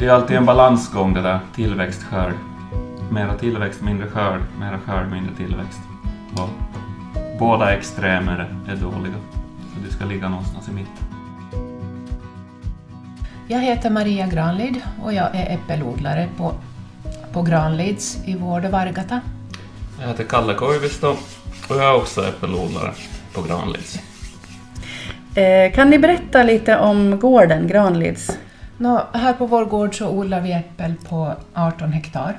det är alltid en balansgång det där, tillväxt, skörd. Mera tillväxt, mindre skörd, mera skörd, mindre tillväxt. Och båda extremer är dåliga. Så du ska ligga någonstans i mitten. Jag heter Maria Granlid och jag är äppelodlare på, på Granlids i Vård och Vargata. Jag heter Kalle Koivisto och jag är också äppelodlare på Granlids. Eh, kan ni berätta lite om gården Granlids? Nå, här på vår gård så odlar vi äppel på 18 hektar.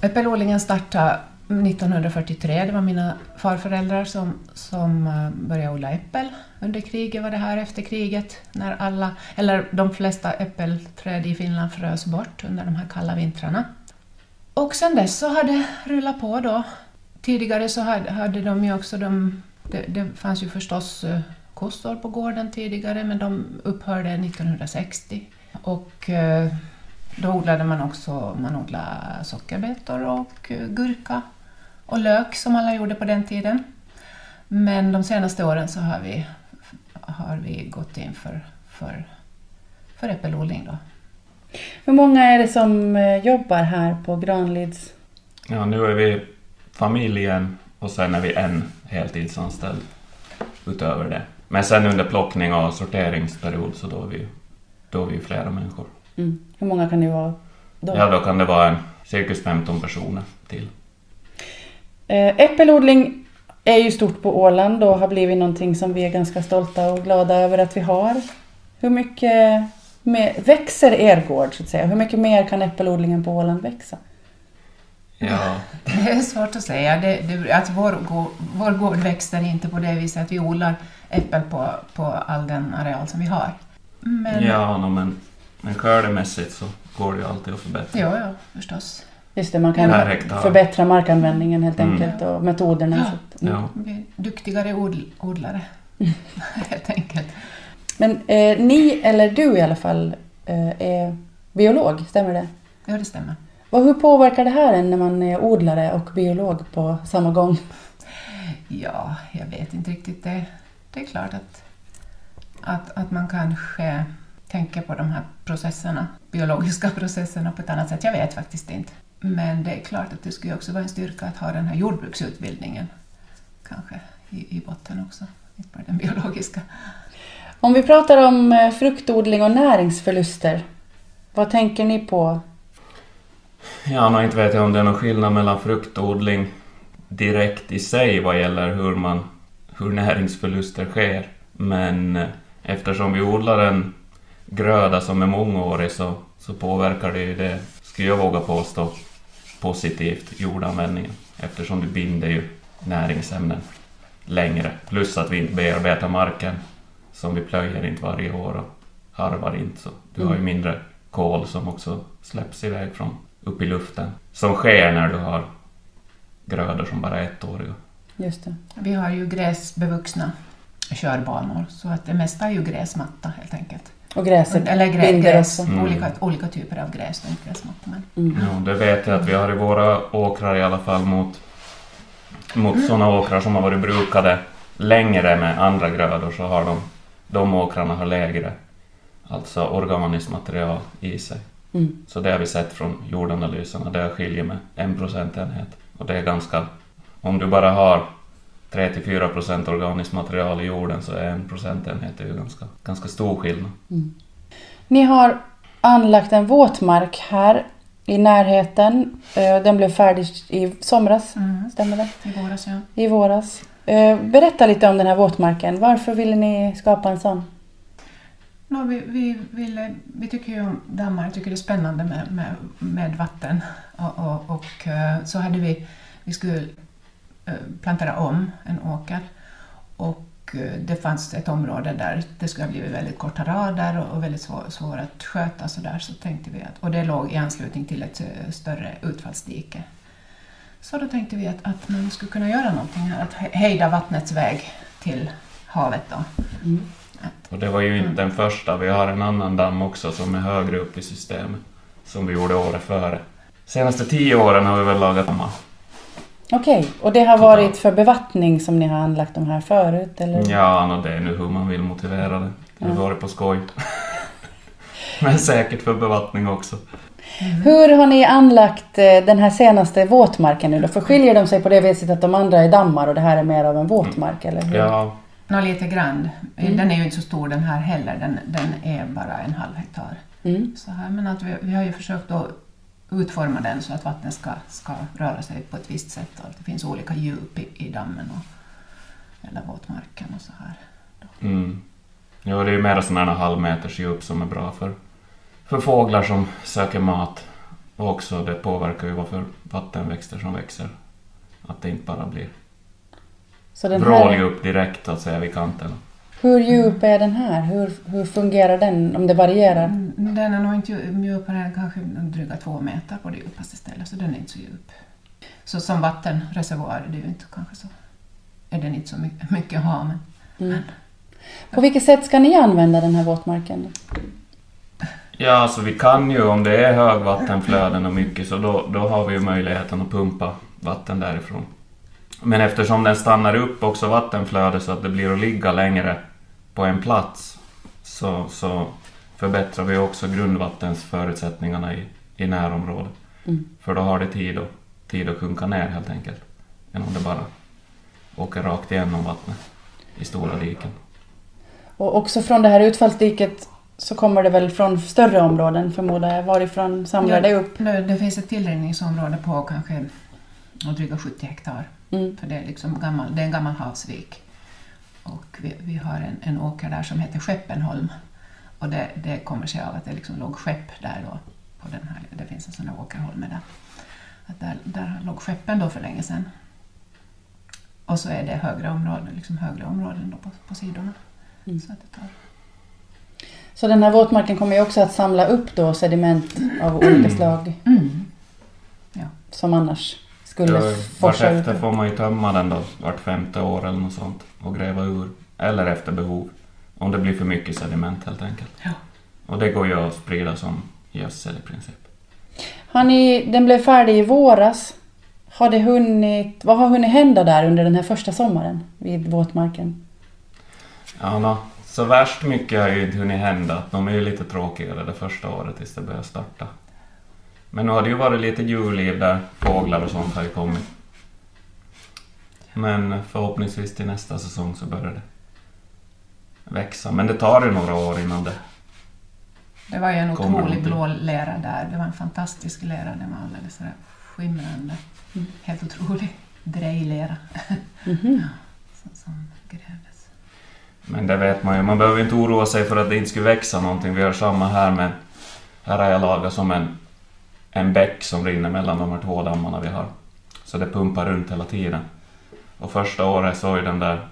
Äppelodlingen startade 1943. Det var mina farföräldrar som, som eh, började odla äppel. Under kriget var det här efter kriget, när alla, eller de flesta äppelträd i Finland frös bort under de här kalla vintrarna. Och sen dess så har det rullat på då. Tidigare så hade, hade de ju också de, det, det fanns ju förstås eh, kossor på gården tidigare men de upphörde 1960. Och eh, då odlade man också man odlade sockerbetor och eh, gurka och lök som alla gjorde på den tiden. Men de senaste åren så har vi, har vi gått in för, för, för äppelodling. Då. Hur många är det som eh, jobbar här på Granlids? Ja, nu är vi familjen och sen är vi en heltidsanställd utöver det. Men sen under plockning och sorteringsperiod så då är vi, då är vi flera människor. Mm. Hur många kan ni vara då? Ja, då kan det vara en cirkus 15 personer till. Eh, Äppelodling är ju stort på Åland och har blivit någonting som vi är ganska stolta och glada över att vi har. Hur mycket mer, växer er gård så att säga? Hur mycket mer kan äppelodlingen på Åland växa? Ja, Det är svårt att säga. Det, det, att vår, vår gård växer inte på det viset att vi odlar äppel på, på all den areal som vi har. Men, ja no, men, men skördemässigt så går det ju alltid att förbättra. ja, ja, förstås. Just det, man kan förbättra markanvändningen helt Mm. enkelt och metoderna. Ja. Så att, mm. Ja. Duktigare odl, odlare, helt enkelt. Men eh, ni, eller du i alla fall, eh, är biolog, stämmer det? Ja, det stämmer. Och hur påverkar det här en när man är odlare och biolog på samma gång? Ja, jag vet inte riktigt. Det, det är klart att, att, att man kanske tänker på de här processerna, biologiska processerna på ett annat sätt. Jag vet faktiskt inte. Men det är klart att det skulle också vara en styrka att ha den här jordbruksutbildningen kanske i, i botten också, inte bara den biologiska. Om vi pratar om eh, fruktodling och näringsförluster, vad tänker ni på? Ja, no, inte vet jag om det är någon skillnad mellan fruktodling direkt i sig vad gäller hur, man, hur näringsförluster sker. Men eh, eftersom vi odlar en gröda som är mångårig så, så påverkar det ju det, skulle jag våga påstå, positivt jordanvändningen. Eftersom du binder ju näringsämnen längre. Plus att vi inte bearbetar marken som vi plöjer inte varje år och harvar inte. Så du har ju mindre kol som också släpps iväg från upp i luften. Som sker när du har grödor som bara är ettåriga. Just det. Vi har ju gräsbevuxna körbanor så att det mesta är ju gräsmatta helt enkelt. Och gräset Eller grä, binder gräs, också. Mm. olika, olika typer av gräs, inte gräsmatta. Men Mm. Ja, det vet jag att vi har i våra åkrar i alla fall mot, mot sådana åkrar som har varit brukade längre med andra grödor så har de, de åkrarna har lägre alltså organiskt material i sig. Mm. Så det har vi sett från jordanalyserna, det skiljer med en procentenhet. Och det är ganska... Om du bara har 3-4 procent organiskt material i jorden så är en procentenhet ju ganska, ganska stor skillnad. Ni har anlagt en våtmark här i närheten. Eh, Den blev färdig i somras, mm. stämmer det? i våras, ja. I våras. Eh, Berätta lite om den här våtmarken. Varför ville ni skapa en sån? No, vi, vi, ville, vi tycker ju om dammar, tycker det är spännande med, med, med vatten. Och, och, och eh, så hade vi, vi skulle plantera om en åker. Och eh, det fanns ett område där det skulle ha blivit väldigt korta rader och, och väldigt svår, svår att sköta så där. Så tänkte vi att, och det låg i anslutning till ett eh, större utfallsdike. Så då tänkte vi att, att man skulle kunna göra någonting här, att he- hejda vattnets väg till havet då. Att, Och det var ju inte den första, vi har en annan damm också som är högre upp i systemet. Som vi gjorde året före. Senaste tio åren har vi väl lagat dammar. Okej, och det har varit för bevattning som ni har anlagt de här förut? Eller? Ja, no, det är nu hur man vill motivera det. Det har Ja. varit på skoj. Men säkert för bevattning också. Hur har ni anlagt eh, den här senaste våtmarken nu då? För skiljer de sig på det viset att de andra är dammar och det här är mer av en våtmark eller hur? Ja, Nå, lite grann. Mm. Den är ju inte så stor den här heller, den, den är bara en halv hektar. Mm. Så här, men att vi, vi har ju försökt att utforma den så att vattnet ska, ska röra sig på ett visst sätt. Och att det finns olika djup i, i dammen och, eller våtmarken och så här. mm. ja det är ju mer sådana här halvmeters djup som är bra för, för fåglar som söker mat. Och också det påverkar ju vad för vattenväxter som växer. Att det inte bara blir Så den vrål här, upp direkt att säga vid kanten. Hur djup är den här? Hur, hur fungerar den? Om det varierar? Mm, Den är nog inte dju- djupare än kanske dryga två meter på det djupaste stället, så den är inte så djup. Så som vattenreservoar är det ju inte kanske så. Är den inte så mycket, mycket att ha, men Mm. På vilket sätt ska ni använda den här våtmarken? Ja, alltså vi kan ju om det är högvattenflöden och mycket så då, då har vi ju möjligheten att pumpa vatten därifrån. Men eftersom den stannar upp också vattenflödet så att det blir att ligga längre på en plats så, så förbättrar vi också grundvattensförutsättningarna i, i närområdet. Mm. För då har det tid att, tid att sjunka ner helt enkelt. Än om det bara åker rakt igenom vattnet i stora diken. Och också från det här utfallsdiket så kommer det väl från större områden förmodar jag. Varifrån samlar Ja. det upp? nu, det finns ett tillrinningsområde på kanske dryga 70 hektar. Mm. För det är, liksom gammal, det är en gammal havsvik. Och vi, vi har en, en åker där som heter Skeppenholm. Och det, det kommer sig av att det liksom låg skepp där då. På den här, det finns en sån här åkerholme där. Att där, där låg skeppen då för länge sedan. Och så är det högre områden, liksom högre områden på, på sidorna. Mm. Så att det tar. Så den här våtmarken kommer ju också att samla upp då sediment av olika slag Mm. som annars skulle Ja, forsa ut. Får man ju tömma den då, vart femte år eller något sånt och gräva ur. Eller efter behov. Om det blir för mycket sediment helt enkelt. Ja. Och det går ju att sprida som gödsel i princip. Har ni, den blev färdig i våras. Har det hunnit, vad har hunnit hända där under den här första sommaren vid våtmarken? Ja, nå, så värst mycket har ju inte hunnit hända. De är ju lite tråkigare det första året tills det börjar starta. Men nu har det ju varit lite djurliv där, fåglar och sånt har ju kommit. Men förhoppningsvis till nästa säsong så börjar det växa. Men det tar ju några år innan det... Det var ju en otrolig blå lera där. Det var en fantastisk lera. Den var alldeles sådär skimrande. Mm. Helt otrolig drejlera Mhm. som, som grävdes. Men det vet man ju, man behöver inte oroa sig för att det inte skulle växa någonting. Vi har samma här med... Här har jag lagat som en, en bäck som rinner mellan de här två dammarna vi har. Så det pumpar runt hela tiden. Och första året så ju den där...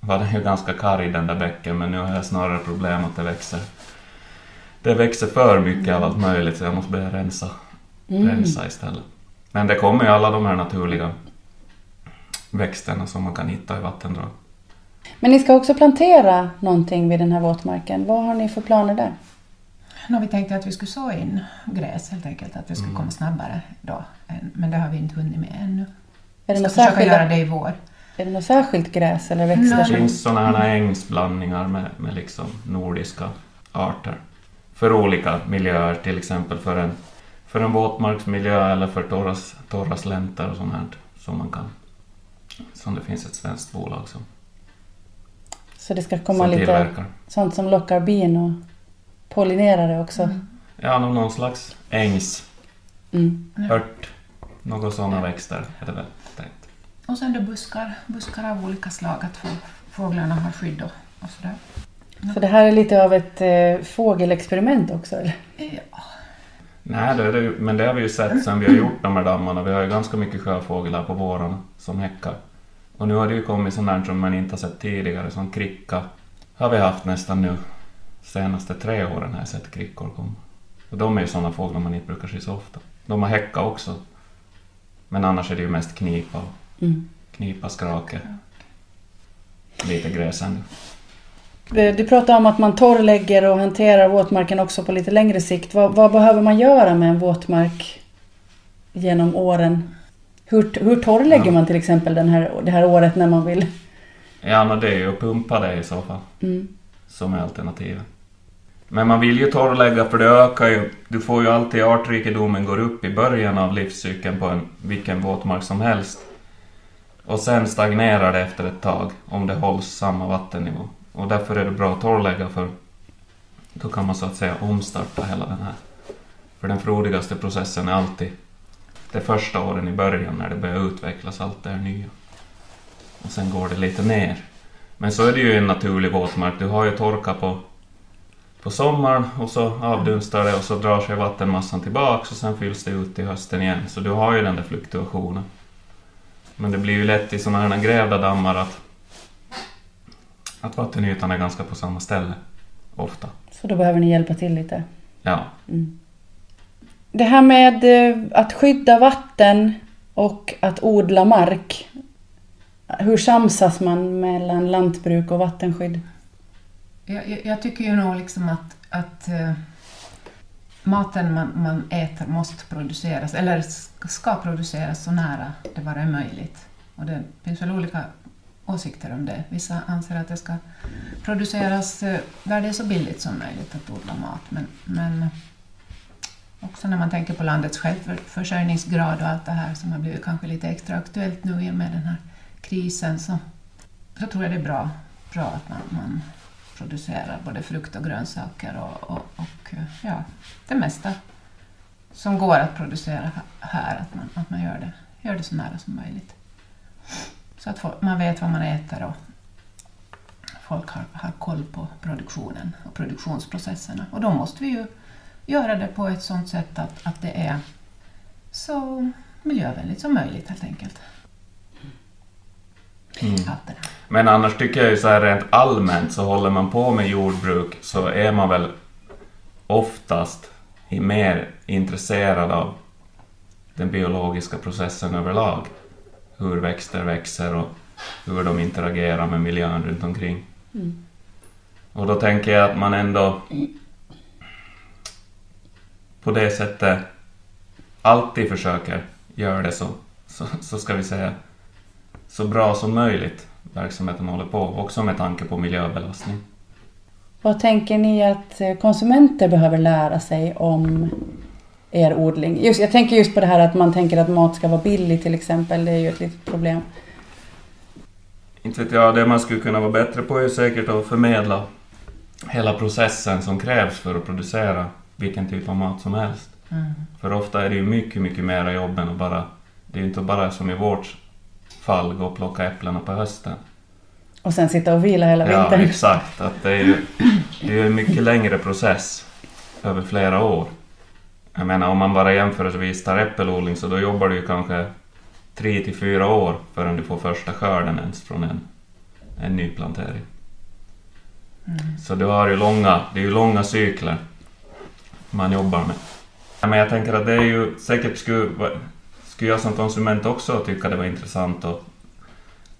var den ju ganska karg den där bäcken men nu har jag snarare problem att det växer. Det växer för mycket av allt möjligt så jag måste börja rensa, Mm. rensa istället. Men det kommer ju alla de här naturliga växterna som man kan hitta i vattendrag. Men ni ska också plantera någonting vid den här våtmarken. Vad har ni för planer där? Nå, vi tänkte att vi skulle så in gräs helt enkelt, att det skulle Mm. komma snabbare då. Men det har vi inte hunnit med ännu. Är det, ska något försöka särskilda, göra det i vår. är det något särskilt gräs eller växter? Det finns sådana här ängsblandningar med, med liksom nordiska arter. För olika miljöer, till exempel för en, för en våtmarksmiljö eller för torra, torra slänter och sånt här. Som man kan... Som det finns ett svenskt bolag som, Så det ska komma lite tillverkar. sånt som lockar bin och pollinerare också. Mm. Ja, nå- någon slags ängsört, Mm. Ja. några sådana växter är det väl tänkt. Och sen då buskar, buskar av olika slag, att få, fåglarna har skydd och, och sådär. Så det här är lite av ett eh, fågelexperiment också eller? Ja. Nej, det är det, men det har vi ju sett sen vi har gjort de här dammarna. Vi har ju ganska mycket sjöfåglar på vårarna som häckar. Och nu har det ju kommit sånt där som man inte har sett tidigare, som kricka. Har vi haft nästan nu. Senaste tre åren har jag sett krickor komma. Och de är ju sådana fåglar man inte brukar se så ofta. De har häckat också. Men annars är det ju mest knipa, och Mm. knipa, skrake. Lite gräsände. Eh, Du pratar om att man torrlägger och hanterar våtmarken också på lite längre sikt. Vad, vad behöver man göra med en våtmark genom åren? Hur, hur torrlägger Ja. man till exempel den här, det här året när man vill? Ja, men det är ju att pumpa det i så fall. Mm som är alternativet. Men man vill ju torrlägga för det ökar ju. Du får ju alltid artrikedomen går upp i början av livscykeln på en, vilken våtmark som helst. Och sen stagnerar det efter ett tag om det hålls samma vattennivå. Och därför är det bra att torrlägga för då kan man så att säga omstarta hela den här. För den frodigaste processen är alltid de första åren i början när det börjar utvecklas allt det här nya. Och sen går det lite ner. Men så är det ju en naturlig våtmark. Du har ju torka på, på sommaren och så avdunstar det och så drar sig vattenmassan tillbaks och sen fylls det ut i hösten igen. Så du har ju den där fluktuationen. Men det blir ju lätt i sådana här grävda dammar att, att vattenytan är ganska på samma ställe. Ofta. Så då behöver ni hjälpa till lite. Ja. Mm. Det här med eh, att skydda vatten och att odla mark. Hur samsas man mellan lantbruk och vattenskydd? Jag, jag, jag tycker ju nog liksom att, att uh, maten man, man äter måste produceras, eller ska produceras så nära det bara är möjligt. Och det finns väl olika åsikter om det. Vissa anser att det ska produceras uh, där det är så billigt som möjligt att odla mat. Men, men också när man tänker på landets självförsörjningsgrad och allt det här som har blivit kanske lite extra aktuellt nu i och med den här krisen så, så tror jag det är bra, bra att man, man producerar både frukt och grönsaker och, och, och, ja, det mesta som går att producera här, att man, att man gör, det, gör det så nära som möjligt. Så att man vet vad man äter och folk har, har koll på produktionen och produktionsprocesserna. Och då måste vi ju göra det på ett sådant sätt att, att det är så miljövänligt som möjligt helt enkelt. Mm. Men annars tycker jag ju så här rent allmänt så håller man på med jordbruk så är man väl oftast mer intresserad av den biologiska processen överlag. Hur växter växer och hur de interagerar med miljön runt omkring. Mm. Och då tänker jag att man ändå på det sättet alltid försöker göra det så, så, så ska vi säga, så bra som möjligt verksamheten håller på, också med tanke på miljöbelastning. Vad tänker ni att konsumenter behöver lära sig om er odling? Just, jag tänker just på det här att man tänker att mat ska vara billig till exempel, det är ju ett litet problem. Inte vet jag, det man skulle kunna vara bättre på är säkert att förmedla hela processen som krävs för att producera vilken typ av mat som helst. Mm. För ofta är det ju mycket, mycket mera jobb än att bara... Det är ju inte bara som i vårt fall gå och plocka äpplena på hösten. Och sen sitta och vila hela vintern. Ja, exakt. Att det är ju det är en mycket längre process över flera år. Jag menar om man bara jämförelsevis tar äppelodling så då jobbar du ju kanske tre till fyra år förrän du får första skörden ens från en, en ny plantering. Mm. Så du har ju långa, det är ju långa cykler man jobbar med. Men jag tänker att det är ju säkert skulle, skulle jag som konsument också tycka det var intressant att,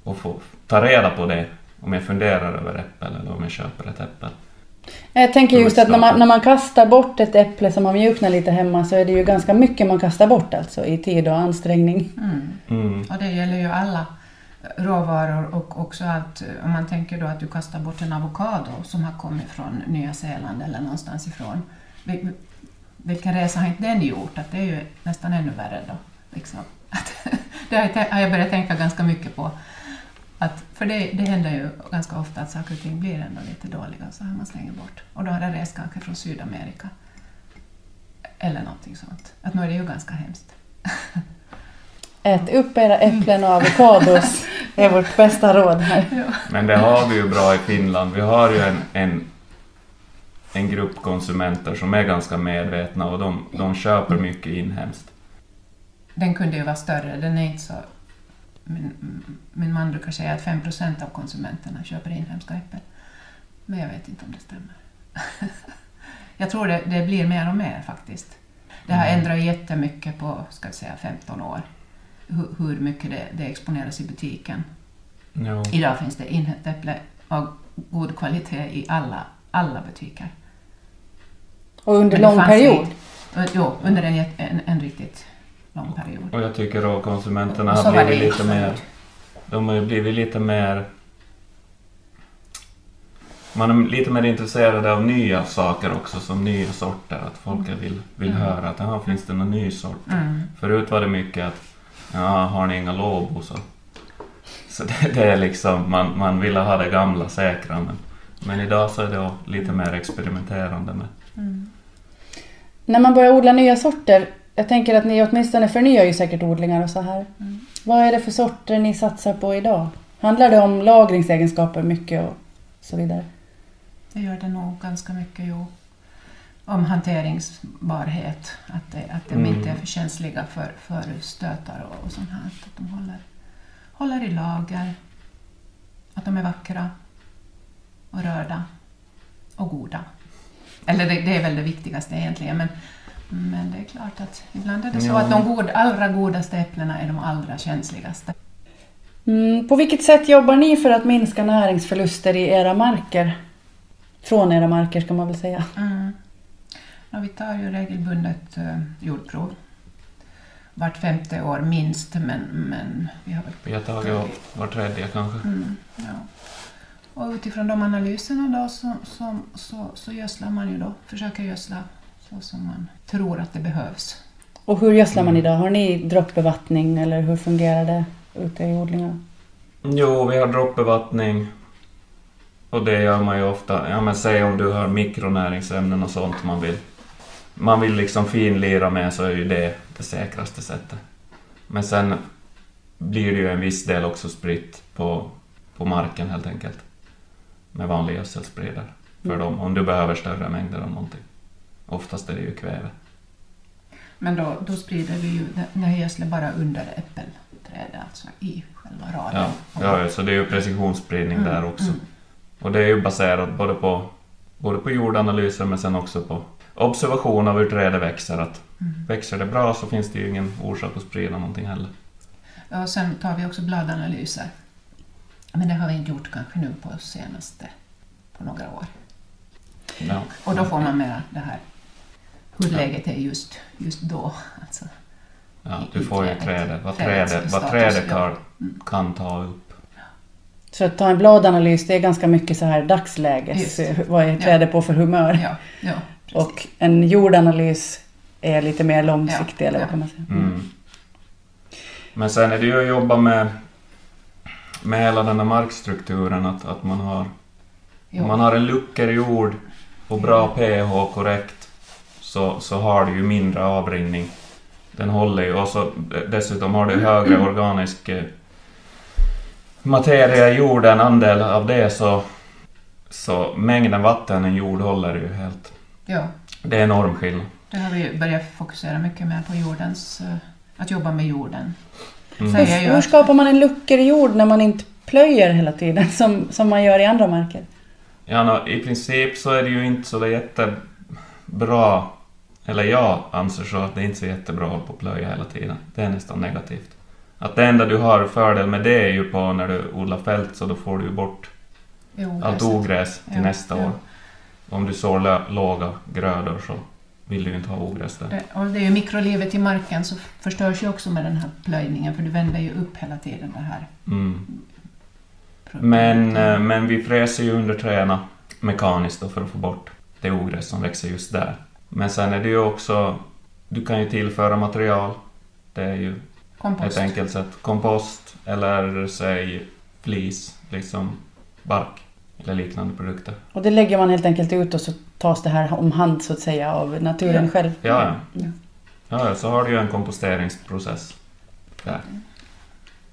att få ta reda på det om jag funderar över äppel eller om jag köper ett äppel. Jag tänker just att när man, när man kastar bort ett äpple som man mjuknar lite hemma så är det ju ganska mycket man kastar bort alltså i tid och ansträngning. Mm. Mm. Och det gäller ju alla råvaror och också att om man tänker då att du kastar bort en avokado som har kommit från Nya Zeeland eller någonstans ifrån vilken resa har inte den gjort? Att det är ju nästan ännu värre då. Liksom. Att, det har jag börjat tänka ganska mycket på. Att, för det, det händer ju ganska ofta att saker och ting blir ändå lite dåliga så har man slänger bort. Och då har det rest kanske från Sydamerika. Eller någonting sånt. Att nu är det ju ganska hemskt. Ät upp era äpplen och avokados är vårt bästa råd här. Men det har vi ju bra i Finland. Vi har ju en, en en grupp konsumenter som är ganska medvetna och de, de köper mycket inhemskt. Den kunde ju vara större, den är inte så... Min, min man brukar säga att 5 procent av konsumenterna köper inhemska äpplen. Men jag vet inte om det stämmer. jag tror det, det, blir mer och mer faktiskt. Det har mm. ändrat jättemycket på ska vi säga, 15 år. Hur, hur mycket det, det exponeras i butiken. Jo. Idag finns det inhemskt äpple av god kvalitet i alla, alla butiker. Och under lång period? jo, under en, en, en, riktigt lång period. Och jag tycker då konsumenterna har blivit lite mer... De har ju blivit lite mer... man är lite mer intresserad av nya saker också, som nya sorter. Att folk vill, vill Mm. höra att här finns det någon ny sort. Mm. Förut var det mycket att ja, har ni inga Lobo så... Så det, det är liksom, man, man ville ha det gamla säkra men, men idag så är det lite mer experimenterande med. Mm. När man börjar odla nya sorter, jag tänker att ni åtminstone förnyar ju säkert odlingar och så här. Mm. Vad är det för sorter ni satsar på idag? Handlar det om lagringsegenskaper mycket och så vidare? Det gör det nog ganska mycket jo. Om hanteringsbarhet. Att, det, att de Mm. inte är för känsliga för, för stötar och, och sånt här. Att de håller, håller i lager. Att de är vackra och röda och goda. Eller det, det är väl det viktigaste egentligen. Men, men det är klart att ibland är det så Ja. att de god, allra godaste äpplena är de allra känsligaste. Mm, på vilket sätt jobbar ni för att minska näringsförluster i era marker? Från era marker ska man väl säga. Mm. Ja, vi tar ju regelbundet eh, jordprov. Vart femte år minst, men, men vi har väl... Vi har tagit upp var tredje kanske. Mm, ja. Och utifrån de analyserna då så, så, så, så gödslar man ju då, försöker gödsla så som man tror att det behövs. Och hur gödslar man Mm. idag? Har ni droppbevattning eller hur fungerar det ute i odlingarna? Jo, vi har droppbevattning. Och det gör man ju ofta. Ja men säg om du har mikronäringsämnen och sånt man vill. Man vill liksom finlira med så är ju det det säkraste sättet. Men sen blir det ju en viss del också spritt på, på marken helt enkelt. Med vanlig gödselspridare. För Mm. dem, om du behöver större mängder av någonting. Oftast är det ju kväve. Men då, då sprider vi ju gödslet bara under äppelträdet, alltså i själva raden. Ja, ja, så det är ju precisionsspridning Mm, där också. mm. Och det är ju baserat både på, både på jordanalyser men sen också på observation av hur trädet växer. Att Mm. växer det bra så finns det ju ingen orsak att sprida någonting heller. Ja, och sen tar vi också bladanalyser. Men det har vi inte gjort kanske nu på senaste, på några år. Ja. Och då får man mera det här, hur läget är just, just då. Alltså. Ja, du i får ju trädet. vad trädet, vad trädet ja. kan, Mm. kan ta upp. Så att ta en bladanalys, det är ganska mycket så här dagsläges, Just. vad är trädet på för humör? Ja, ja. Och en jordanalys är lite mer långsiktig, Ja, eller vad ja. kan man säga? Mm. Men sen är det ju att jobba med, med hela den här markstrukturen, att, att man har man har en lucker jord och bra pH korrekt så, så har du ju mindre avrinning. Den håller ju och så dessutom har du högre organisk eh, materia i jorden, andel av det så, så mängden vatten en jord håller ju helt. Ja, Det är enorm skillnad. det har vi börjat fokusera mycket mer på jordens, eh, att jobba med jorden. Mm. Hur, hur skapar man en lucker i jord när man inte plöjer hela tiden, som, som man gör i andra marker? Ja, nå, I princip så är det ju inte så jättebra, eller jag anser så att det är inte så jättebra att hålla på och plöja hela tiden. Det är nästan negativt. Att det enda du har fördel med det är ju på när du odlar fält så då får du ju bort Jo, allt är ogräs till Ja, nästa ja. år. Om du sår låga grödor så vill du ju inte ha ogräs där. Det, och det är ju mikrolivet i marken så förstörs ju också med den här plöjningen för du vänder ju upp hela tiden det här. Mm. Men, eh, men vi fräser ju under träna mekaniskt för att få bort det ogräs som växer just där. Men sen är det ju också, du kan ju tillföra material. Det är ju Kompost. ett enkelt sätt. Kompost eller säg flis, liksom bark eller liknande produkter. Och det lägger man helt enkelt ut och så tas det här om hand så att säga av naturen Ja. själv. Ja, ja. Ja. Ja, så har du ju en komposteringsprocess där.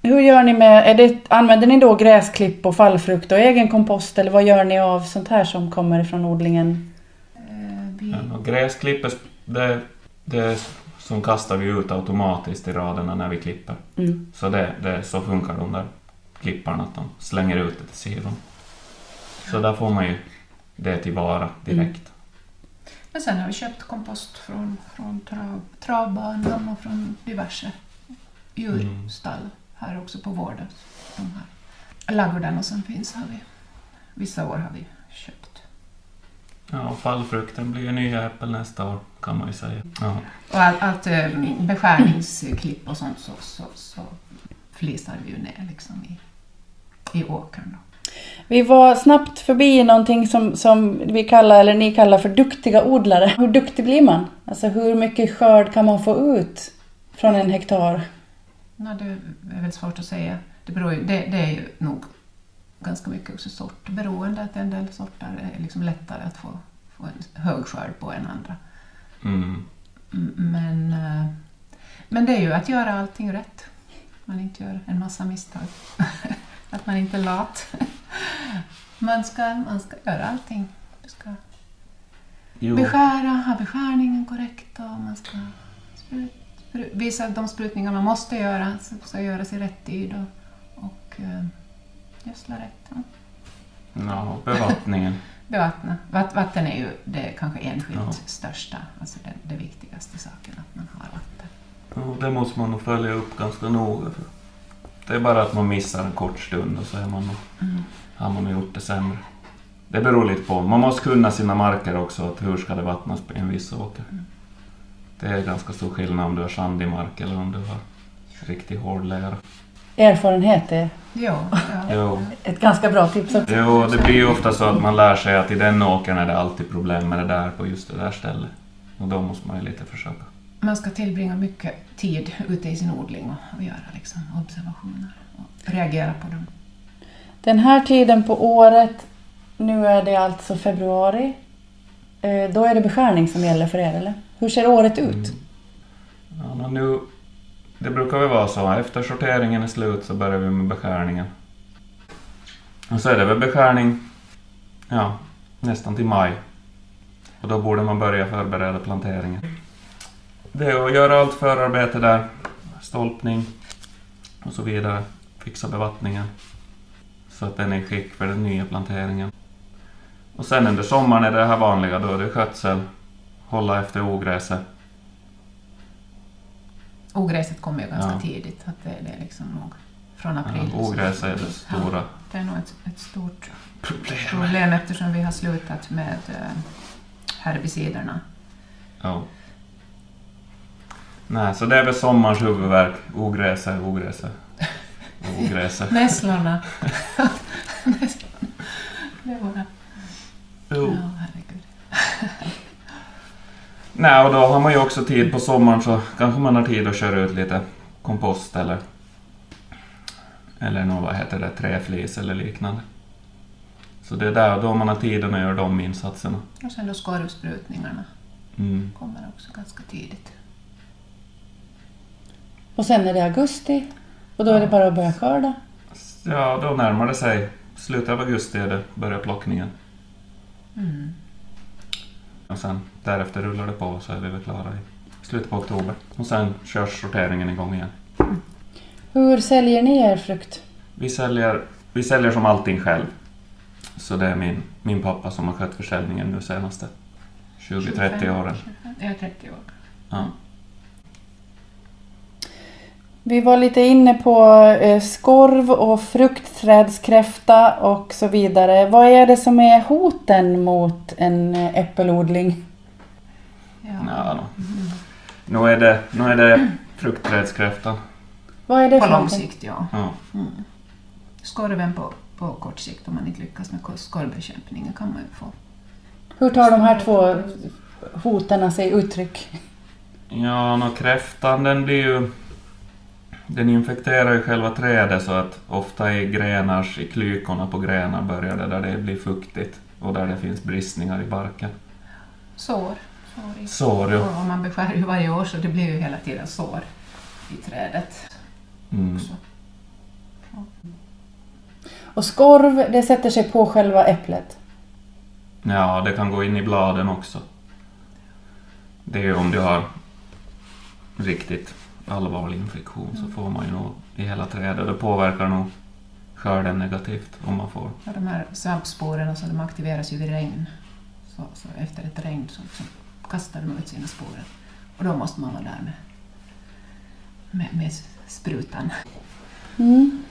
Hur gör ni med, det, använder ni då gräsklipp och fallfrukt och egen kompost eller vad gör ni av sånt här som kommer ifrån odlingen? Ja, gräsklippet, det, det som kastar vi ut automatiskt i raderna när vi klipper. Mm. Så det, det, så funkar de där klipparna, att de slänger ut det till sidan. Så där får man ju det tillvara direkt. Men sen har vi köpt kompost från, från trav, travbanan och från diverse djurstall här också på vården. De här ladugårdarna som finns har vi. Vissa år har vi köpt. Ja, fallfrukten blir ju nya äppel nästa år, kan man ju säga. Ja. Och allt, allt eh, beskärningsklipp och sånt så, så, så flisar vi ju ner liksom i, i åkern. Då. Vi var snabbt förbi någonting som, som vi kallar, eller ni kallar för duktiga odlare. Hur duktig blir man? Alltså hur mycket skörd kan man få ut från en hektar? Ja, det är väl svårt att säga. Det, beror ju, det, det är ju nog ganska mycket också sortberoende, att en del sorter är liksom lättare att få, få en hög skörd på än andra. Mm. Men, eh, men det är ju att göra allting rätt. Man inte gör en massa misstag. att man inte är lat. man, ska, man ska göra allting. Du ska Jo. beskära, ha beskärningen korrekt och man ska sprut, sprut, visa de sprutningar man måste göra, ska göras i rätt tid och, och eh, gödsla rätt. Ja. Ja, bevattningen. Bevattna. Vatt, vatten är ju det kanske enskilt Ja. största, alltså det, det viktigaste saken, att man har vatten. Ja, det måste man nog följa upp ganska noga. För det är bara att man missar en kort stund och så är man nog, Mm. har man gjort det sämre. Det beror lite på. Man måste kunna sina marker också. Att hur ska det vattnas på en viss åker? Mm. Det är ganska stor skillnad om du har sandig mark eller om du har riktigt hård lera. Erfarenhet är Jo, ja. Jo. ett ganska bra tips också. jo, det blir ju ofta så att man lär sig att i den åkern är det alltid problem med det där på just det där stället. Och då måste man ju lite försöka. Man ska tillbringa mycket tid ute i sin odling och, och göra liksom observationer och reagera på dem. Den här tiden på året, nu är det alltså februari, eh, då är det beskärning som gäller för er, eller? Hur ser året ut? Ja, men nu, det brukar väl vara så. Efter sorteringen är slut så börjar vi med beskärningen. Och så är det väl beskärning ja, nästan till maj. Och då borde man börja förbereda planteringen. Det är att göra allt förarbete där. Stolpning och så vidare. Fixa bevattningen. Så att den är i skick för den nya planteringen. Och sen under sommaren är det här vanliga. Då är det skötsel. Hålla efter ogräset. Ogräset kommer ju ganska Ja. tidigt, att det, det är liksom nog från april. Ja, ogräs är det stora Ja, det är nog ett, ett stort problemet. problem eftersom vi har slutat med eh, herbiciderna. Ja. Nej, så det är väl sommarens huvudvärk. Ogräset, ogräset. Ogräset. Nässlorna. Nässlorna. Det var det. Jo. Ja. Nej, och då har man ju också tid på sommaren så kanske man har tid att köra ut lite kompost eller eller något, vad heter det, träflis eller liknande. Så det är där då man har tiden att göra de insatserna. Och sen då skorvsprutningarna Mm. kommer också ganska tidigt. Och sen är det augusti och då är det bara att börja skörda. Ja, då närmar det sig. Slutet av augusti är det, börjar plockningen. Mm. Och sen därefter rullar det på så är vi väl klara i slutet på oktober. Och sen körs sorteringen igång igen. Hur säljer ni er frukt? Vi säljer, vi säljer som allting själv. Så det är min, min pappa som har skött försäljningen nu senaste 20-30 åren. 25, Ja, 30 år. Ja. Vi var lite inne på eh, skorv och fruktträdskräfta och så vidare. Vad är det som är hoten mot en eh, äppelodling? Ja. Ja, då. Nu är det, nu är det fruktträdskräftan. Vad är det På för lång sikt, ja. Ja. Mm. Skorven på, på kort sikt, om man inte lyckas med skorvbekämpningen, kan man ju få. Hur tar de här två hoten sig uttryck? Ja, nå, kräftan den blir ju... Den infekterar ju själva trädet så att ofta i grenars, i klykorna på grenar börjar det där det blir fuktigt och där det finns bristningar i barken. Sår. Sår i. Sår, ja. Och man beskär ju varje år så det blir ju hela tiden sår i trädet. Mm. Och skorv, det sätter sig på själva äpplet. Ja, det kan gå in i bladen också. Det är ju om du har riktigt allvarlig infektion så får man ju nog i hela trädet. Det påverkar nog skörden negativt om man får. Ja, de här svampsporerna så de aktiveras ju vid regn. Så, så efter ett regn så, så kastar de ut sina sporer. Och då måste man vara där med, med, med sprutan. Mm.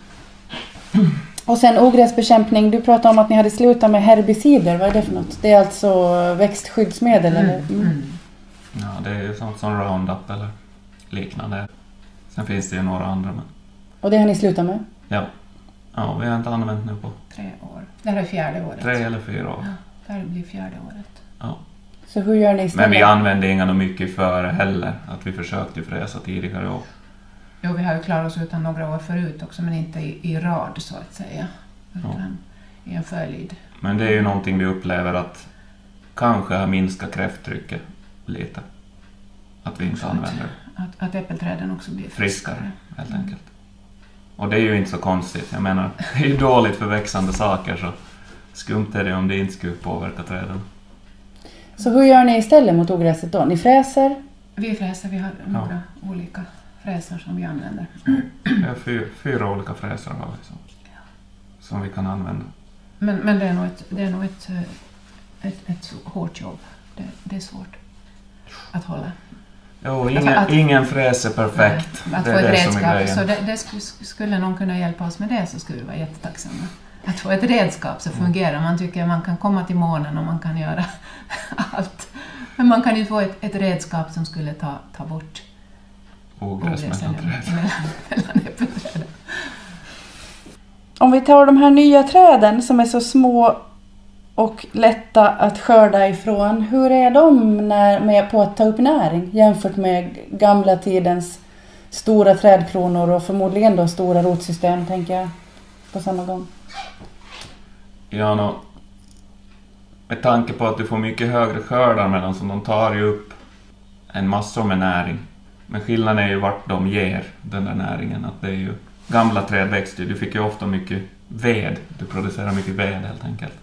Och sen ogräsbekämpning. Du pratade om att ni hade slutat med herbicider. Vad är det för något? Det är alltså växtskyddsmedel eller? Mm. Mm. Ja, det är ju sånt som Roundup eller liknande. Sen finns det ju några andra men Och det har ni slutat med? ja, Ja, vi har inte använt nu på tre år. Det här är fjärde året. tre eller fyra år. Ja, det här blir fjärde året. Ja. Så hur gör ni istället? Men vi använde inga mycket före heller. Att vi försökte fräsa tidigare år. Jo, vi har ju klarat oss utan några år förut också, men inte i, i rad så att säga. Utan i en följd. Men det är ju någonting vi upplever att kanske har minskat kräfttrycket lite. Att vi inte använder Att, att äppelträden också blir friskare friskare. helt enkelt. Och det är ju inte så konstigt. Jag menar, det är ju dåligt för växande saker så skumt är det om det inte skulle påverka träden. Så hur gör ni istället mot ogräset då? Ni fräser? Vi fräser, vi har några olika fräsar som vi använder. Vi har fyra, fyra olika fräsar har vi som, som vi kan använda. Men, men det är nog ett, det är nog ett, ett, ett hårt jobb. Det, det är svårt att hålla. Jo, ingen, att- ingen fräs är perfekt. Att det få ett redskap. Så det, det skulle, skulle någon kunna hjälpa oss med det så skulle vi vara jättetacksamma. Att få ett redskap så fungerar. Man tycker man kan komma till månen och man kan göra allt. Men man kan ju få ett, ett redskap som skulle ta, ta bort Ogräs mellan träd. mellan, mellan äppelträden. Om vi tar de här nya träden som är så små och lätta att skörda ifrån. Hur är de när, med på att ta upp näring jämfört med gamla tidens stora trädkronor och förmodligen då stora rotsystem tänker jag på samma gång. Ja, nå, med tanke på att du får mycket högre skördar medan som de tar ju upp en massor med näring. Men skillnaden är ju vart de ger den där näringen. Att det är ju, gamla träd växte ju, du fick ju ofta mycket ved. Du producerar mycket ved helt enkelt.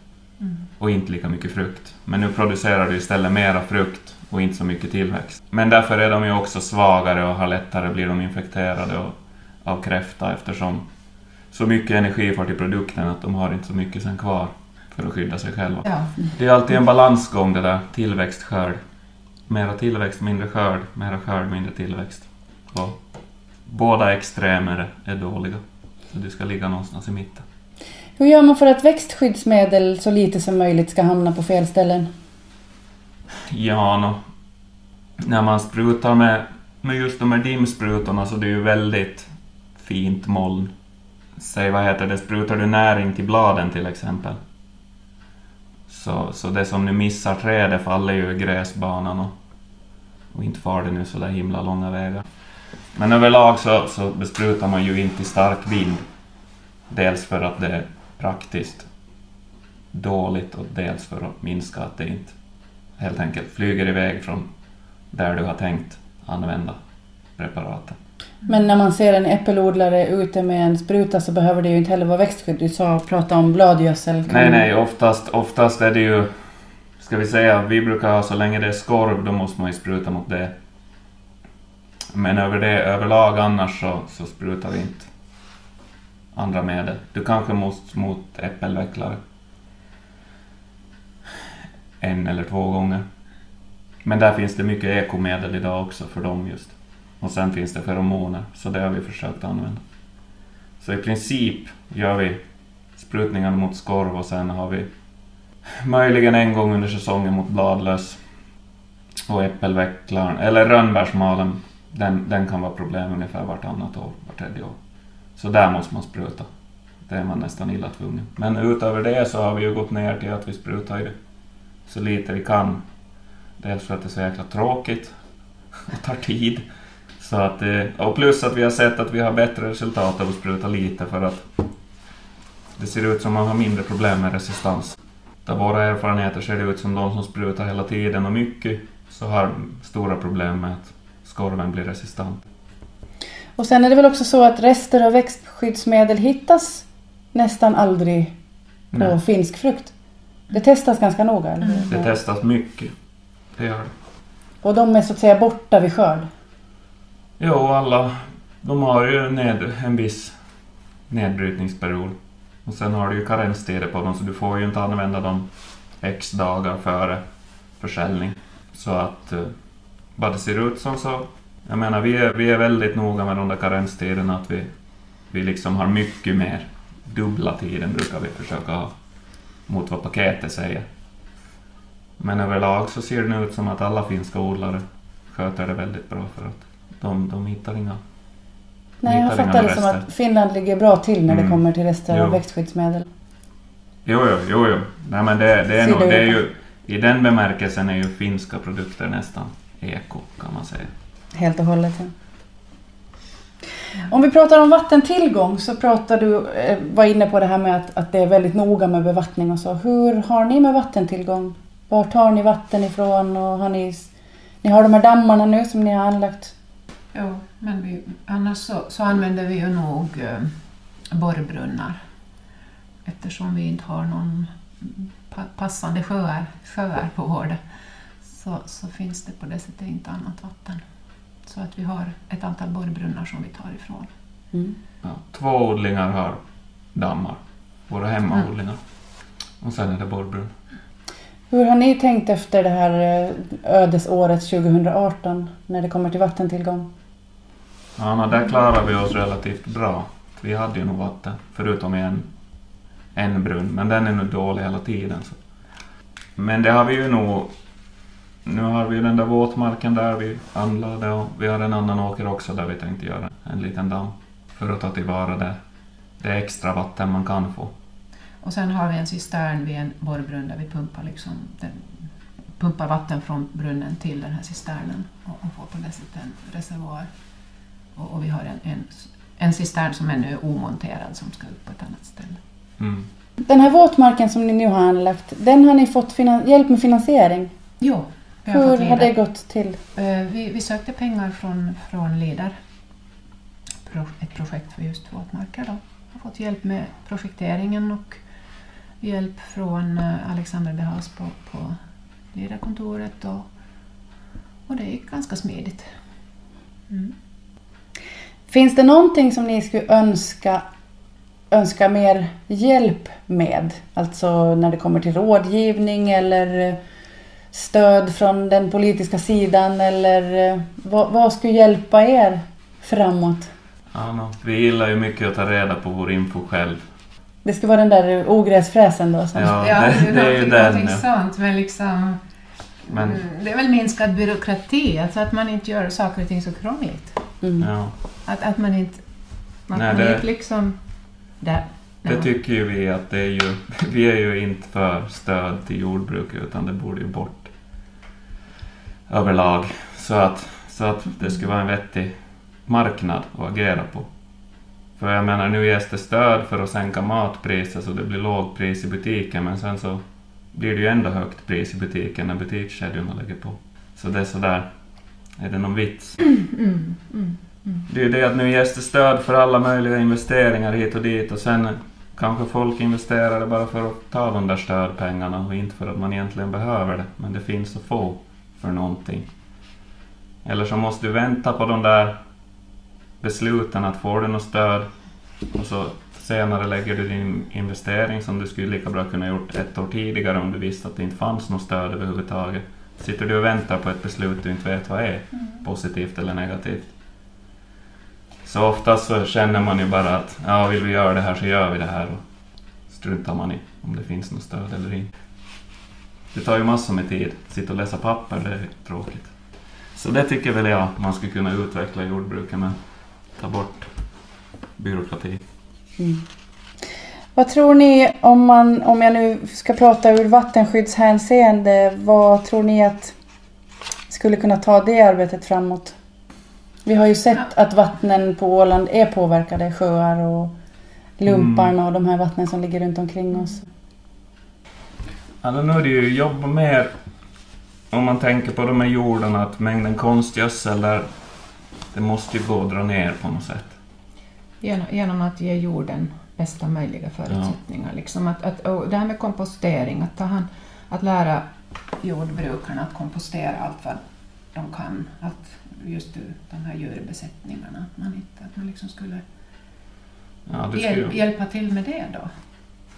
Och inte lika mycket frukt. Men nu producerar du istället mera frukt och inte så mycket tillväxt. Men därför är de ju också svagare och har lättare blir de infekterade och, av kräfta eftersom så mycket energi får till produkten att de har inte så mycket sen kvar för att skydda sig själva. Ja, Det är alltid en balansgång det där, tillväxt, skörd. Mera tillväxt, mindre skörd, mera skörd, mindre tillväxt. Och båda extremer är dåliga. Så du ska ligga någonstans i mitten. Hur gör man för att växtskyddsmedel så lite som möjligt ska hamna på fel ställen? Ja, nå. När man sprutar med, med just de här dimsprutorna så det är ju väldigt fint moln. Säg vad heter det, sprutar du näring till bladen till exempel. Så, så det som nu missar trädet faller ju i gräsbanan och, och inte far det nu så där himla långa vägar. Men överlag så, så besprutar man ju inte i stark vind. Dels för att det är praktiskt dåligt och dels för att minska att det inte helt enkelt flyger iväg från där du har tänkt använda preparatet. Men när man ser en äppelodlare ute med en spruta så behöver det ju inte heller vara växtskydd. Du sa prata om bladgödsel. Kan- Nej, nej, oftast, oftast är det ju... Ska vi säga, vi brukar ha så länge det är skorv, då måste man ju spruta mot det. Men över det, överlag annars så, så sprutar vi inte andra medel. Du kanske måste mot äppelvecklare. En eller två gånger. Men där finns det mycket ekomedel idag också för dem just. Och sen finns det feromoner, så det har vi försökt använda. Så i princip gör vi sprutningar mot skorv och sen har vi möjligen en gång under säsongen mot bladlöss och äppelvecklaren, eller rönnbärsmalen. Den, den kan vara problem ungefär vartannat år, vart tredje år. Så där måste man spruta. Det är man nästan illa tvungen. Men utöver det så har vi ju gått ner till att vi sprutar ju så lite vi kan. Dels för att det är så jäkla tråkigt och tar tid. Så att, eh, och plus att vi har sett att vi har bättre resultat av att spruta lite för att det ser ut som man har mindre problem med resistans. Av våra erfarenheter ser det ut som de som sprutar hela tiden och mycket så har stora problem med att skorven blir resistent. Och sen är det väl också så att rester av växtskyddsmedel hittas nästan aldrig på Nej, finsk frukt. Det testas ganska noga, eller hur? det testas mycket. Det gör det. Och de är så att säga borta vid skörd. Jo, alla de har ju ned, en viss nedbrytningsperiod. Och sen har du ju karenstider på dem så du får ju inte använda dem x dagar före försäljning. Så att eh, vad det ser ut som så... Jag menar, vi är, vi är väldigt noga med de där karenstiderna att vi, vi liksom har mycket mer. Dubbla tiden brukar vi försöka ha mot vad paketet säger. Men överlag så ser det nu ut som att alla finska odlare sköter det väldigt bra för att de, de hittar inga Nej, jag fattar det som att Finland ligger bra till när det Mm. kommer till rester av växtskyddsmedel. Jo, jo, jo, jo. Nej, men det, det är nog, det är ju, i den bemärkelsen är ju finska produkter nästan eko, kan man säga. Helt och hållet. Ja. Om vi pratar om vattentillgång så pratar du, eh, var inne på det här med att, att det är väldigt noga med bevattning och så. Hur har ni med vattentillgång? Var tar ni vatten ifrån? Och har ni, ni har de här dammarna nu som ni har anlagt. Jo, men vi, annars så, så använder vi ju nog eh, borrbrunnar eftersom vi inte har någon pa, passande sjöar, sjöar på vår så, så finns det på det sättet inte annat vatten. Så att vi har ett antal borrbrunnar som vi tar ifrån. Mm. Ja, två odlingar har dammar, våra hemmaodlingar. Och sen är det borrbrunn. Hur har ni tänkt efter det här eh, ödesåret 2018 när det kommer till vattentillgång? Ja, men där klarar vi oss relativt bra. Vi hade ju nog vatten, förutom i en, en brunn, men den är nu dålig hela tiden. Så. Men det har vi ju nog... Nu har vi ju den där våtmarken där vi anlade och vi har en annan åker också där vi tänkte göra en liten damm för att ta tillvara det, det extra vatten man kan få. Och sen har vi en cistern vid en borrbrunn där vi pumpar, liksom den, pumpar vatten från brunnen till den här cisternen och, och får på det sättet en reservoar. Och, och vi har en, en, en cistern som ännu är omonterad som ska upp på ett annat ställe. Mm. Den här våtmarken som ni nu har anlagt, den har ni fått hjälp med finansiering. Har Hur fått har det gått till? Eh, Vi, vi sökte pengar från, från LEDAR, Pro, ett projekt för just våtmarker. Då. Har fått hjälp med projekteringen och hjälp från eh, Alexander Behas på, på LEDAR-kontoret och, och det gick ganska smidigt. Mm. Finns det någonting som ni skulle önska, önska mer hjälp med? Alltså när det kommer till rådgivning eller stöd från den politiska sidan eller eh, vad, vad skulle hjälpa er framåt? Ja, no. Vi gillar ju mycket att ta reda på vår info själv. Det skulle vara den där ogräsfräsen då som... Ja, det, det är ju den. Ja. sånt, men liksom... Men, mm, Det är väl minskad byråkrati, alltså att man inte gör saker och ting så krångligt. Mm. ja. Att, att man inte... Man Nej, det- inte liksom... Där. Det tycker ju vi att det är ju, vi är ju inte för stöd till jordbruk utan det borde ju bort överlag. Så att, så att det skulle vara en vettig marknad att agera på. För jag menar, nu ges det stöd för att sänka matpriser så det blir lågpris i butiken men sen så blir det ju ändå högt pris i butiken när butikskedjorna lägger på. Så det är sådär, är det någon vits? Mm, mm, mm. Det är ju det att nu ges det stöd för alla möjliga investeringar hit och dit och sen kanske folk investerar det bara för att ta de där stödpengarna och inte för att man egentligen behöver det. Men det finns att få för någonting. Eller så måste du vänta på de där besluten att får du något stöd och så senare lägger du din investering som du skulle lika bra kunna gjort ett år tidigare om du visste att det inte fanns något stöd överhuvudtaget. Sitter du och väntar på ett beslut du inte vet vad är, positivt eller negativt. Så oftast så känner man ju bara att ja, vill vi göra det här så gör vi det här och struntar man i om det finns något stöd eller inte. Det tar ju massor med tid. Sitta och läsa papper, det är tråkigt. Så det tycker väl jag man skulle kunna utveckla i jordbruket med. Ta bort byråkrati. Mm. Vad tror ni om man, om jag nu ska prata ur vattenskyddshänseende, vad tror ni att skulle kunna ta det arbetet framåt? Vi har ju sett att vattnen på Åland är påverkade, sjöar och lumparna och de här vattnen som ligger runt omkring oss. Alltså nu är det ju jobba mer om man tänker på de här jordarna att mängden konstgödsel där det måste ju gå att dra ner på något sätt. Genom, genom att ge jorden bästa möjliga förutsättningar. Liksom att, att, och det här med kompostering, att, ta hand, att lära jordbrukarna att kompostera allt vad de kan. Att just de här djurbesättningarna. Att man, inte, att man liksom skulle Ja, hjäl, hjälpa till med det då.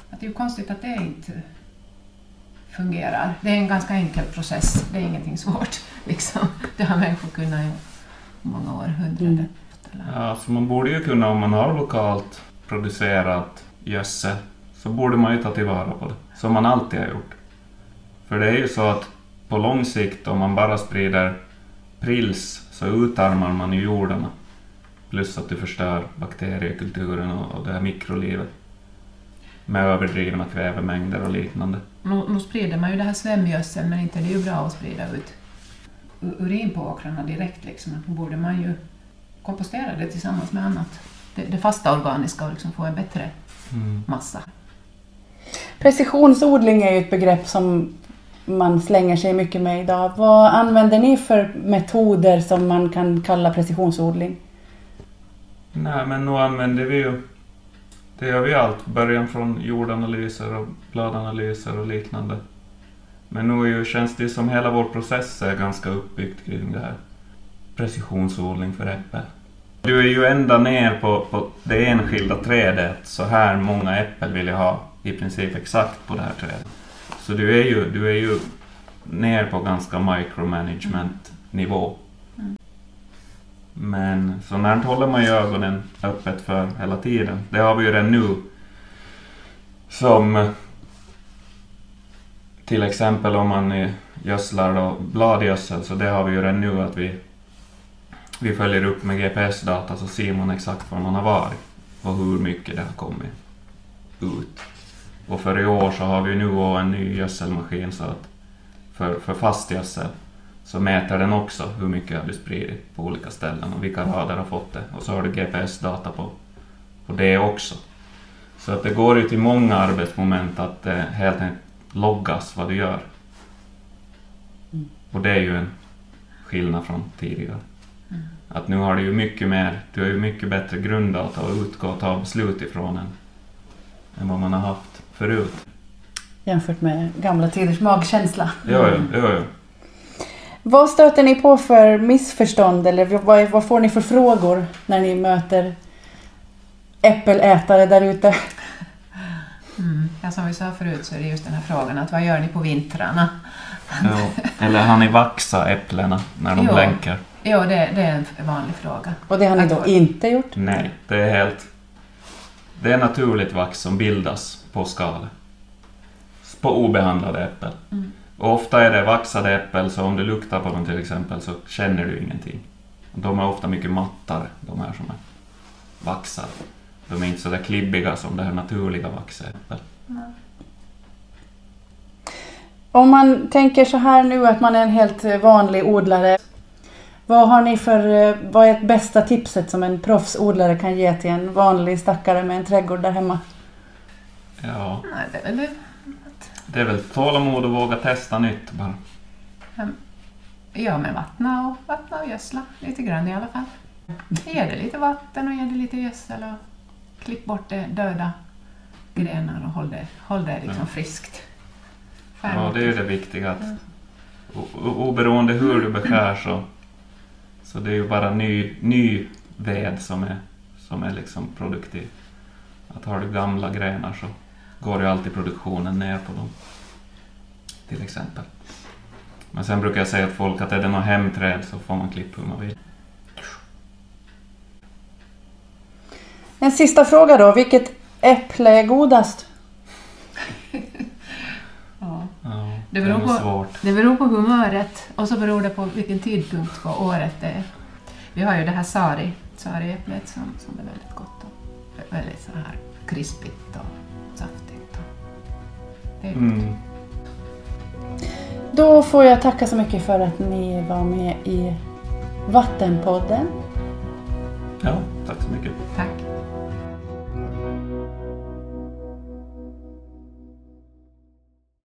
Att det är ju konstigt att det inte fungerar. Det är en ganska enkel process, det är ingenting svårt. Liksom. Det har människor kunnat i många århundraden. Mm. Ja, så man borde ju kunna, om man har lokalt producerat gödsel, så borde man ju ta tillvara på det. Som man alltid har gjort. För det är ju så att på lång sikt, om man bara sprider prils, så utarmar man ju jordarna. Plus att du förstör bakteriekulturen och, det här mikrolivet. Med överdrivna kvävemängder och liknande. Nu, nu sprider man ju det här svämgödseln men inte det är ju bra att sprida ut urin på åkrarna direkt. Liksom. Då borde man ju kompostera det tillsammans med annat. Det, det fasta organiska och liksom få en bättre Mm. massa. Precisionsodling är ju ett begrepp som man slänger sig mycket med idag. Vad använder ni för metoder som man kan kalla precisionsodling? Nej, men nu använder vi ju... Det gör vi allt. Början från jordanalyser och bladanalyser och liknande. Men nu är ju, känns det som hela vår process är ganska uppbyggd kring det här. Precisionsodling för äppel. Du är ju ända ner på, på det enskilda trädet. Så här många äppel vill jag ha i princip exakt på det här trädet. Så du är ju, du är ju ner på ganska micromanagement nivå. Men sånt här håller man ju ögonen öppet för hela tiden. Det har vi ju redan nu. Som till exempel om man eh, gödslar då bladgödsel så det har vi ju redan nu att vi, vi följer upp med GPS-data så ser man exakt var man har varit och hur mycket det har kommit ut. Och för i år så har vi nu en ny gödselmaskin så att för, för fast gödsel så mäter den också hur mycket har du spridit på olika ställen och vilka rader har fått det. Och så har du GPS-data på, på det också. Så att det går ju till många arbetsmoment att det helt enkelt loggas vad du gör. Och det är ju en skillnad från tidigare. Att nu har du ju mycket mer, du har ju mycket bättre grunddata att utgå och ta beslut ifrån än, än vad man har haft förut. Jämfört med gamla tiders magkänsla. Jo, jo, jo, jo. Vad stöter ni på för missförstånd eller vad, vad får ni för frågor när ni möter äppelätare där ute? Mm. Ja, som vi sa förut så är det just den här frågan att vad gör ni på vintrarna? Ja. Eller har ni vaxa äpplena när de Jo. länkar? Jo, det, det är en vanlig fråga. Och det har ni då inte gjort? Nej, det är helt... Det är naturligt vax som bildas på skal. På obehandlade äppel. Mm. Och ofta är det vaxade äppel, så om du luktar på dem till exempel så känner du ingenting. De är ofta mycket mattare, de här som är vaxade. De är inte så där klibbiga som det här naturliga vaxäppel. Om man tänker så här nu att man är en helt vanlig odlare. Vad har ni för, eh, vad är ett bästa tipset som en proffsodlare kan ge till en vanlig stackare med en trädgård där hemma? Ja, Nej, det är väl det. det är väl tålamod och våga testa nytt bara. Ja, men vattna och, vattna och gödsla lite grann i alla fall. Ge det lite vatten och ge det lite gödsel och klipp bort det döda grenar och håll det, håll det liksom Ja. friskt. Ja, det är ju det viktiga. Att, o- oberoende hur du beskär så, så det är ju bara ny, ny ved som är, som är liksom produktiv. Att har du gamla grenar så går ju alltid produktionen ner på dem. Till exempel. Men sen brukar jag säga till folk att är det något hemträd så får man klippa hur man vill. En sista fråga då. Vilket äpple är godast? Det beror på- svårt. Det beror på humöret och så beror det på vilken tidpunkt på året det är. Vi har ju det här sari, sariäpplet som, som är väldigt gott och väldigt så här krispigt och saftigt. Och det är gott. Mm. Då får jag tacka så mycket för att ni var med i Vattenpodden. Ja, tack så mycket. Tack.